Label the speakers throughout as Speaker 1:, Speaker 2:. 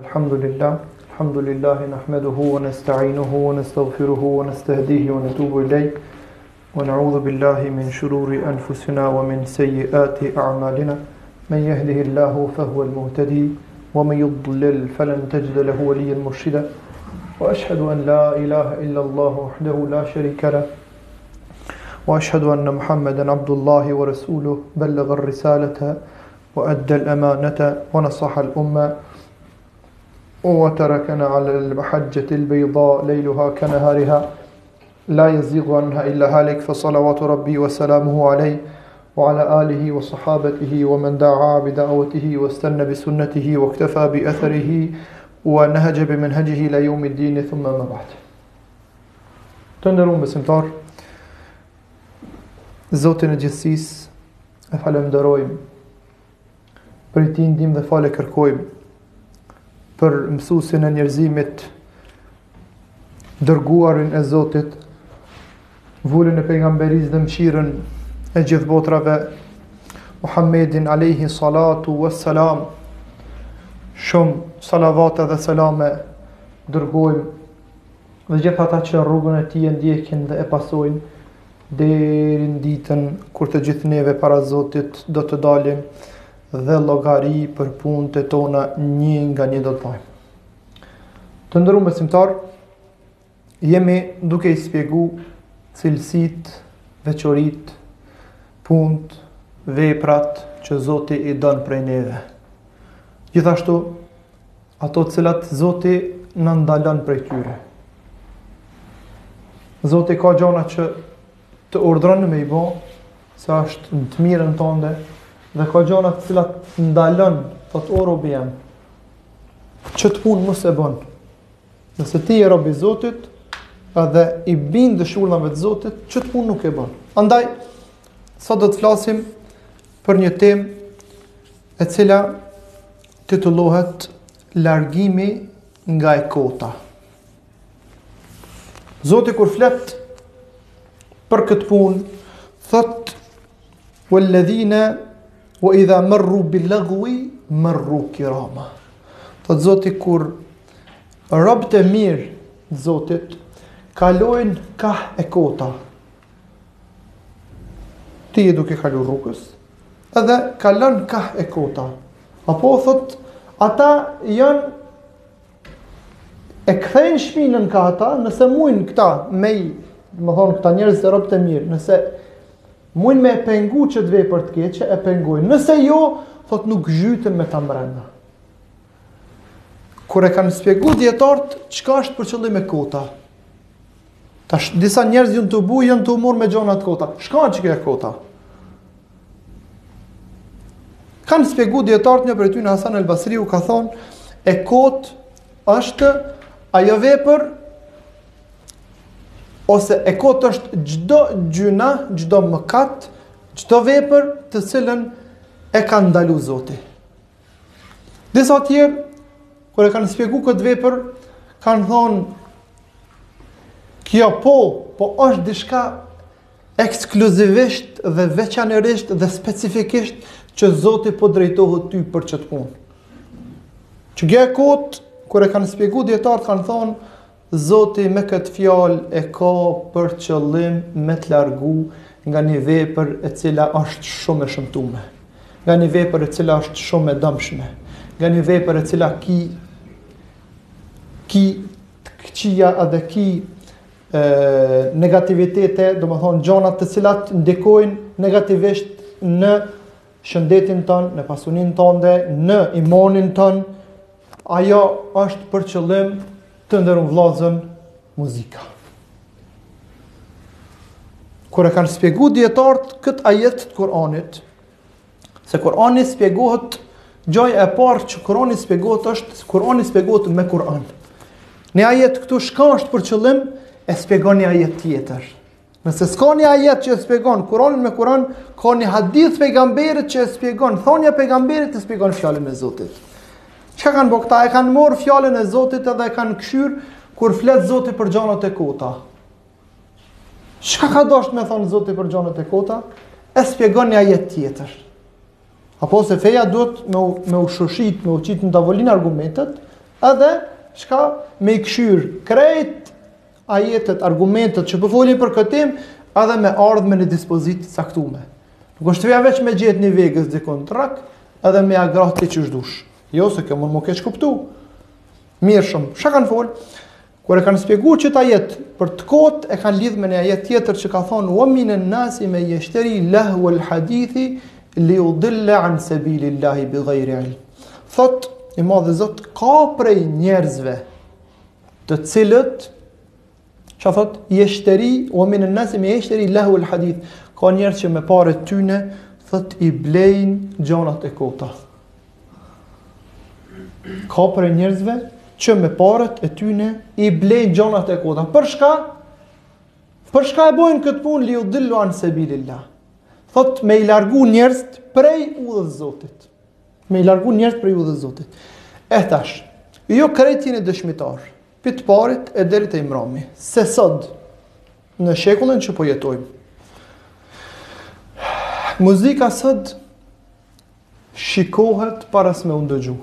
Speaker 1: الحمد لله الحمد لله نحمده ونستعينه ونستغفره ونستهديه ونتوب إليه ونعوذ بالله من شرور أنفسنا ومن سيئات أعمالنا من يهده الله فهو المهتدي ومن يضلل فلن تجد له وليا مرشدا وأشهد أن لا إله إلا الله وحده لا شريك له وأشهد أن محمدا عبد الله ورسوله بلغ الرسالة وأدى الأمانة ونصح الأمة وتركنا على المحجة البيضاء ليلها كنهارها لا يزيغ عنها إلا هالك فصلوات ربي وسلامه عليه وعلى آله وصحابته ومن دعا بدعوته واستنى بسنته واكتفى بأثره ونهج بمنهجه إلى يوم الدين ثم ما بعد تندرون بسمتار Zotin e e falënderojmë, prej tij ndihmë dhe falje kërkojmë, për mësuesin e njerëzimit, të dërguarin e Zotit, vulën e pejgamberisë dhe mëshirën e gjithë botrave, Muhammedin alejhi salatu ve selam, shumë salavate dhe selame dërgojmë dhe gjithë ata që rrugën e tij e ndjekin dhe e pasojnë, Deri në ditën kur të gjithë neve para Zotit do të dalim dhe llogari për punët e tona një nga një do të bojmë. Të nderum besimtarë, jemi duke i shpjegu cilësitë, veçoritë, punët, veprat që Zoti i don prej neve. Gjithashtu, ato të cilat Zoti na ndalon prej tyre. Zoti ka gjona që të urdhëron me i bo, se është në të mirën tonde dhe ka gjona të cilat t'ndalon, thotë: o robi jem. qët punë mos e bon. Nëse ti je rob i Zotit, edhe i bindesh urdhnave të Zotit, qët punë nuk e bon. Andaj sot do të flasim për një temë e cila titullohet Largimi nga e kota. Zoti kur flet për këtë punë, thotë walladhina wa idha marru bil lagwi marru kirama. Thotë Zoti kur robët e mirë të Zotit kalojnë kah e kota, Ti je duke kalu rrugës, edhe kalon kah e kota. Apo thotë, ata janë e kthejnë shpinën kah ata, nëse mujnë këta me i, me thonë këta njerëz robt e mirë, nëse mujnë me e pengu qët vepër të keqe, e pengojnë. Nëse jo, thotë nuk zhyten me ta mbrenda. Kur e kanë shpjegu dijetarët, çka është për qëllim me e kota? Tash disa njerëz janë të bujë, janë të humun me gjona të kota. Çka është kjo kota? Kanë shpjegu dijetarët, një prej tyne Hasan el Basriu, ka thonë, e kotë është ajo vepër, ose e kotë është çdo gjynah, çdo mëkat, çdo vepër të cilën e ka ndalu Zoti. Disa tjerë, kur e kanë shpjegu këtë vepër, kanë thonë, kjo po, po është diçka ekskluzivisht dhe veçanërisht dhe specifikisht që Zoti po t'drejtohet ty për qët punë. Që gja e kotë, kur e kanë shpjegu dijetarët, kanë thonë, Zoti me këtë fjalë e ka për qëllim me të largu nga një vepër e cila është shumë e shëmtume, nga një vepër e cila është shumë e dëmshme, nga një vepër e cila ki ki të këqija edhe ki e, negativitete, domethonë gjona të cilat ndikojnë negativisht në shëndetin ton, në pasuninë tonde, në imonin ton, ajo është për qëllim të nderum vllazën muzika. Kur e kanë spjegu dijetarët këtë ajet të Kuranit, se Kurani spjegohet, gjoja e parë që Kurani spjegohet është, Kurani spjegohet me Kuran. Një ajet këtu shka është për qëllim, e spjegon një ajet tjetër. Nëse s'ka një ajet që e spjegon Kur'anin me Kur'an, ka një hadith i pejgamberit që e spjegon, thonja e pejgamberit e spjegon fjalën e Zotit. Çka kanë bërë këta? E kanë marrë fjalën e Zotit edhe e kanë këshyr kur flet Zoti për gjonat e kota. Çka ka dashur me thonë Zoti për gjonat e kota? E spjegon një ajet tjetër. Apo se feja duhet me u, me u shoshit, me u qitë në tavolinë argumentet, edhe shka me i këshyr krejt ajetet, argumentet që po folin po për këtë temë, edhe me ardhë me një dispozitë të caktume. Nuk është feja veç me gjet një vegëz dhe kontrak, edhe me ja grah ti qysh dush. Jo, se kjo mund me keqkuptu. Mirë shumë, shka kanë folë? Kur e kanë spjegu qët ajet për të kotë, e kanë lidhë me një ajet tjetër që ka thonë, wa minen-nasi men jeshteri lehwel hadithi, li judil-le an sebilil-lahi bi gajri ilm. Thotë i madhi Zot, ka prej njerëzve, të cilët çka thot jeshteri wa min an-nasi men jeshteri lahw al-hadith ka njerëz që me pare t'tyne thot i blejn gjonat e kota ka prej njerëzve që me paret e tyne i blejn gjonat e kota për shka për shka e bojnë këtë punë li judil-lu an sebilil-lah thot me i largu njerëzit prej udhës zotit Me i largu njerëzit prej udhës Zotit. Eh tash, jo krejt jeni dëshmitarë, pi të parit e deri te i mrami, se sot, në shekullin që po jetojmë, muzika sot shikohet para se me u ndëgju.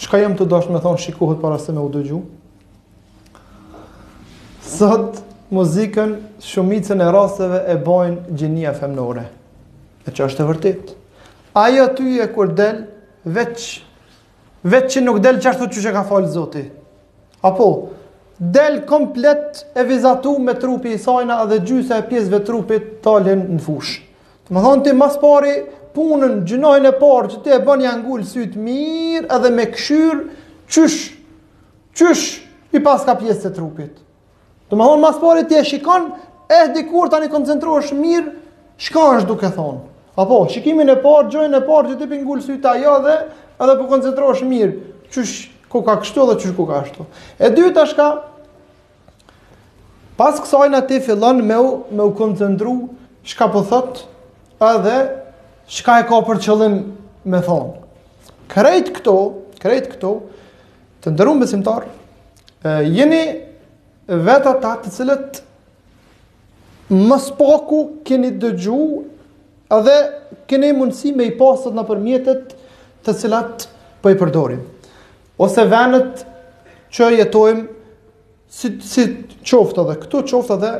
Speaker 1: Shka jam tu dashtë me thonë shikohet para se me u ndëgju? Sot muzikën shumicën e rasteve e bojnë gjinia femnore. E ç'është e vërtet. Ajo ty e kur del, veç, veç që nuk del qashtu qysh e ka falë zoti. Apo, del komplet e vizatu me trupi i sajna dhe gjysa e pjesëve trupit dalin në fush. Domethonë ti ma s'pari punën, gjynahin e parë që ti e bën, ja ngul sytë mirë edhe me këshyrë qysh, qysh i paska pjesë të trupit. Domethonë ma s'pari ti e shikon, e dikur tani koncentrohesh mirë, çka është duke thonë. Apo, shikimin e parë, gjonë e parë, që ti pi ngul sytë te ajo dhe edhe po koncentrohesh mirë, qysh koka kështu dhe qysh koka ashtu. E dyta shka, pas kësajna ti fillon me u, me u koncentru, shka po thot, edhe shka e ka për qëllim me thonë. Krejt këto, krejt këto, të nderum besimtarë, Jeni vetë ata të cilët më s'paku keni dëgju edhe keni mundësi me i pa sot nëpër mjetet të cilat po i përdorim. Ose venët që jetojmë si, si qoftë edhe këtu, qoftë edhe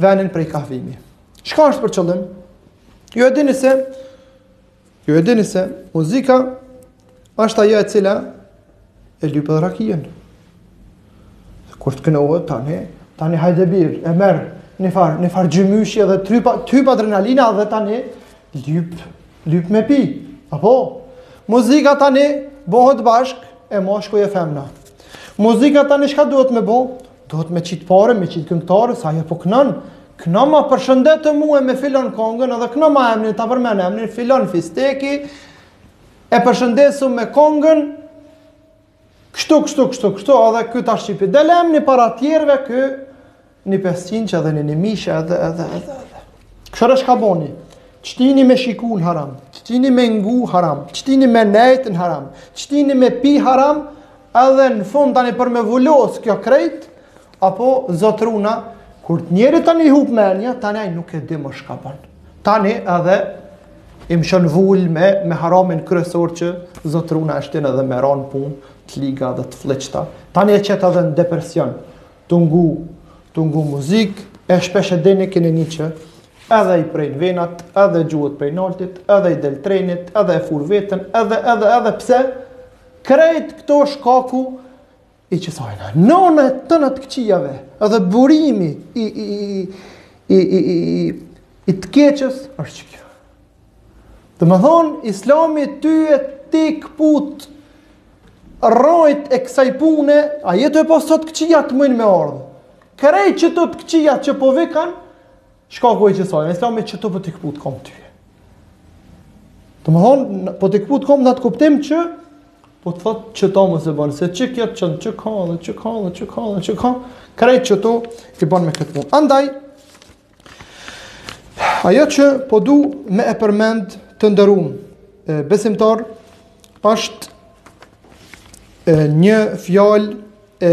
Speaker 1: venin prej kah vimi. Çka është për qëllim? Ju e dini se Ju e dini se muzika është ajo e cila e lyp edhe rakijën. Kur të kënohet tani, tani hajde bir, e merr nifar, nifar xhymyshi edhe t'hyp, t'hyp adrenalina dhe tani lyp, lyp me pi. Apo muzika tani bëhet bashk e mashkuj e femna. Muzika tani çka duhet me bë? Duhet me qitë pare, me qitë këngëtares, ajo po kënon. Kënoma, përshëndetëm mue me filan kongën, edhe kënoma emnin, ta përmen emnin, filan fisteki, e përshëndes me kongën, kështu, kështu, kështu, kështu, edhe këtë ashtë qi pi del emni para tjerve, qe një pesqinshe edhe një njëmishe, edhe, edhe, edhe, edhe. Këshyre shka boni, qëtini me shiku në haram, qëtini me ngu haram, qëtini me nejtë në haram, qëtini me pi haram, Edhe në fund tani për me u vulos kjo krejt, apo zotruna, kur të njerit tani i hup menja, tani aj nuk e di më shka ban. Tani edhe i mshon vulë me, me haramin kryesor që zotruna është edhe me ra në punë, të liga dhe të fliqta. Tani e qet edhe në depresion, tu ngu, tu ngu muzik, e shpesh e dini, keni ni që edhe i prejnë venat, edhe gjuhet prej naltit, edhe i del trenit, edhe e fur veten, edhe, edhe, edhe, pse? Krejt këto shkaku i qësajna. Nona e tëna të këqijave edhe burimi i, i, i, i, i, i, i, i të keqës është qëkjo. Domethonë, islami ty e t'i këput rrojt e kësaj pune, a je tu e pa sa t'këqija të mujnë me ardhë. Krejt qëto të këqija që po vikan, Shkaku e qësaj? Islami që ty po t'i këput kamtë tye. Domethonë, po t'i këput kamt në atë kuptim që, po të thotë qeta mos e bon, se e ki këta qe, që ka dhe, që ka dhe, që ka dhe, që ka, krejt qëto i bon me këtë punë. Andaj, ajo që po du me e përmend të nderum, besimtar, është një fjalë e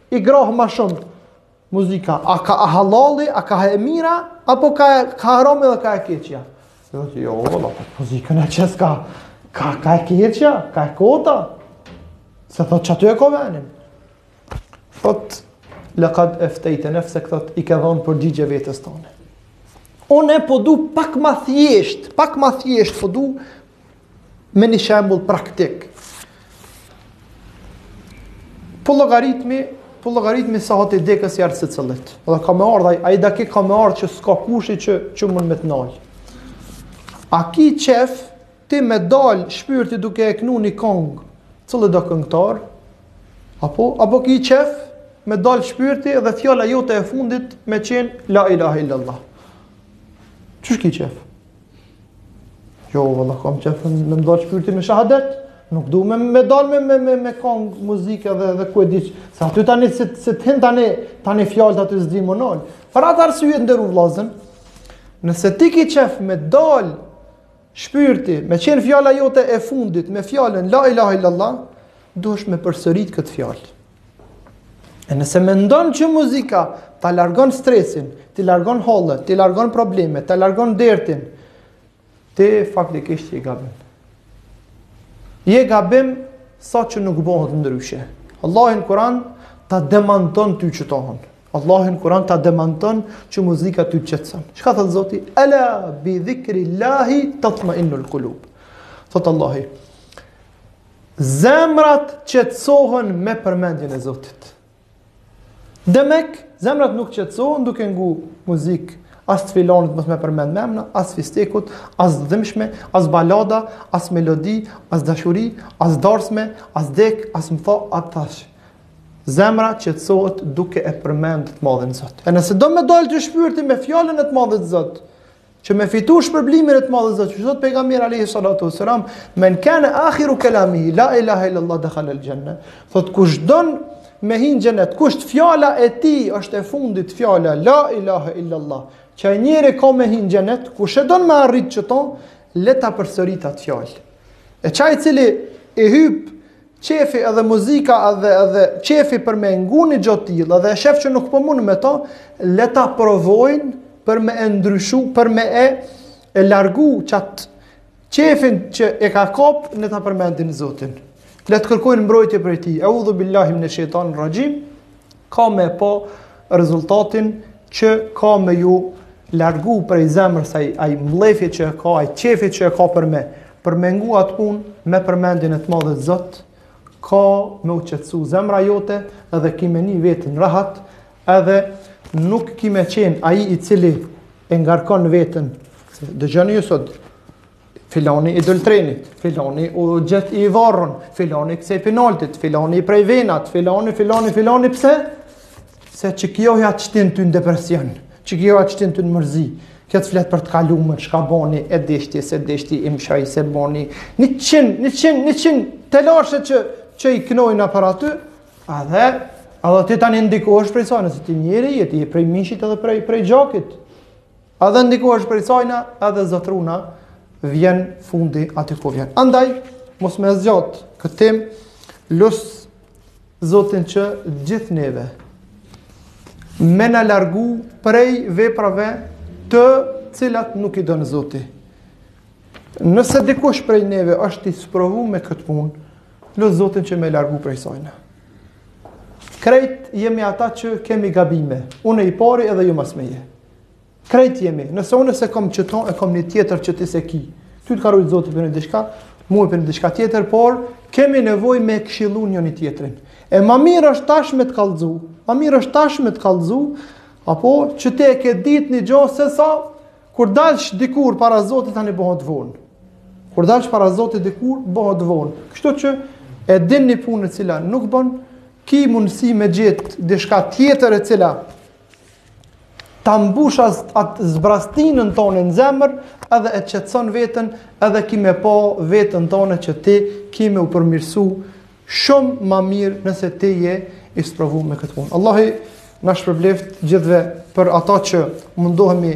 Speaker 1: I groh ma shumë muzika, a kah hallalli, a kah e mira, apo ka, kah harami dhe kah e keqja? Jo, jo, valla po, muzika m'qet ka, ka, kah e keqja, kah e kota, se thot qaty e ka venin. Thot, lekad eftejte nefsek thot, i ke dhonë përgjigje vetes tonde. Unë po du pak ma thjesht, pak ma thjesht po du, Me një shembull praktik. Po llogaritmi, po llogaritmi sahati i dekës i erdh secilit. Edhe ka me ardhë, ai dakik ka me ardhë që s'ka kush që, që mund me ta nalë. A ki qef ti me t'dalë shpirti duke e knu një kongë, cilido këngëtar, apo, apo ki qef me t'dalë shpirti dhe fjala jote e fundit me qenë la ilahe illallah. Qysh ki qef? Jo, valla, kam qef me më dalë shpirti me shahadet. Nuk du me më dalë me, me, me, me kong muzike dhe, dhe ku e di ç. Se aty tani, se, se të hin tani, tani fjalët aty s'di m'u nalë. Për atë arsye të nderum vllazën, nëse ti ki qef me t'dalë shpirti, me qenë fjala jote e fundit, me fjalën la ilaha illallah, duhesh me përsërit këtë fjalë. E nëse mendon që muzika ta largon stresin, t'i largon hallet, t'i largon problemet, ta largon dertin, ti faktikisht je gabim. Je gabim sa që nuk bohet ndryshe. Allahi n'Kur'an ta demanton ty qeto. Allahi n'Kur'an ta demanton që muzika të qetson. Çka thot Zoti? Ala bi dhikri Allahi tatma'innul qulub. Thot Allahi, Zemrat qetësohen me përmendjen e Zotit. Demek, zemrat nuk qetësohen duke ngu muzik, as të filanit mos me përmend m'emna, as fistekit, as dhimbshme, as balada, as melodi, as dashuri, as darsme, as dekë, as më tha, as thash. Zemra qetësohet duke e përmend të madhin Zot. E nëse do me dalë ty shpirti me fjalën e të madhit Zot, që me fitu shpërblimin e të madhit Zot. Thot pejgamberi alayhi salatu wasalam, "Men kana akhiru kalamihi la ilaha illa Allah dakhala al-janna." Thot kush don me hi n'xhenet, kush fjala e tij është e fundit fjala la ilaha illa Allah, qai njeri ka me hi n'xhenet, kush e don me arrit qeta, le ta përsërit atë fjalë. E qaj i cili i hyp qejfi edhe muzika edhe edhe qejfi për me ngu ni gjo të tillë edhe e shef që nuk po mund me to le ta provojnë për me e ndryshu për me e e largu qatë qejfin që e ka kop le ta përmendin zotin le të kërkojnë mbrojtje prej tij eudhu billahi mina shejtani raxhim ka me po rezultatin që ka me ju largu prej zemrës aj mllefi që e ka, aj qejfi që e ka për me, për me ngu atë punë me përmendjen e të madhit zot, ka me u qetësu zemra jote edhe ki me ni veten rahat, edhe nuk ki me qenë ai i cili e ngarkon veten. Dëgjoni ju sot, Filani i del trenit, filani u gjet i varun, filani kcej prej naltit, filani i pre venat, filani, filani, filani, pse? Se qikjo të shtin ty në depresion, qikjo të shtin ty në mërzi, kjo të flet për të kalumen, shka boni, e deshti, s'e deshti, m'shajti, s'e boni, njëqind, njëqind, njëqind telashe që, që i knojnë aty, edhe, edhe ti tani ndikosh prej sajna, se ti njeri je ti prej mishit edhe prej, prej gjakut, Edhe ndikohesh prej sajna, edhe Zot runa, vjen fundi aty ku vjen. Andaj, mos me zgjatë këtë temë, lus zotin që gjithë neve, me na largu prej veprave të cilat nuk i don zoti. Nëse dikush prej neve është i sprovu me këtë punë, lus zotin që me largu prej sajna. Krejt jemi ata që kemi gabime, unë i pari edhe ju mas meje. Krejt jemi. Nëse unë s'e kom qito e kom një tjetër që ti s'e ki. Ty të ka rujt zoti për një dishka, mu për një dishka tjetër, por kemi nevojë me këshillu njëni tjetrin. E ma mirë është tash me të kallëzu, ma mirë është tash me të kallëzu, apo që ti ke ditë një gjo se sa, kur dalsh dikur para zotit tani bëhet vonë. Kur dalsh para zotit dikur bëhet vonë. Kështu që e din një punë e cila nuk bën, ki mundësi me gjetë dishka tjetër e cila ta mbush atë zbrazëtinën tonde në zemër, edhe e qetson veten, edhe ki me pa veten tonde që ti ki me u përmirësu shumë ma mirë nëse ti je i sprovu me këtë punë. Allahi na shpërbleftë gjithve për ato që mundohemi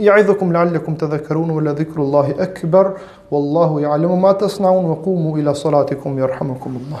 Speaker 1: يعظكم لعلكم تذكرون ولذكر الله أكبر والله يعلم ما تصنعون وقوموا إلى صلاتكم يرحمكم الله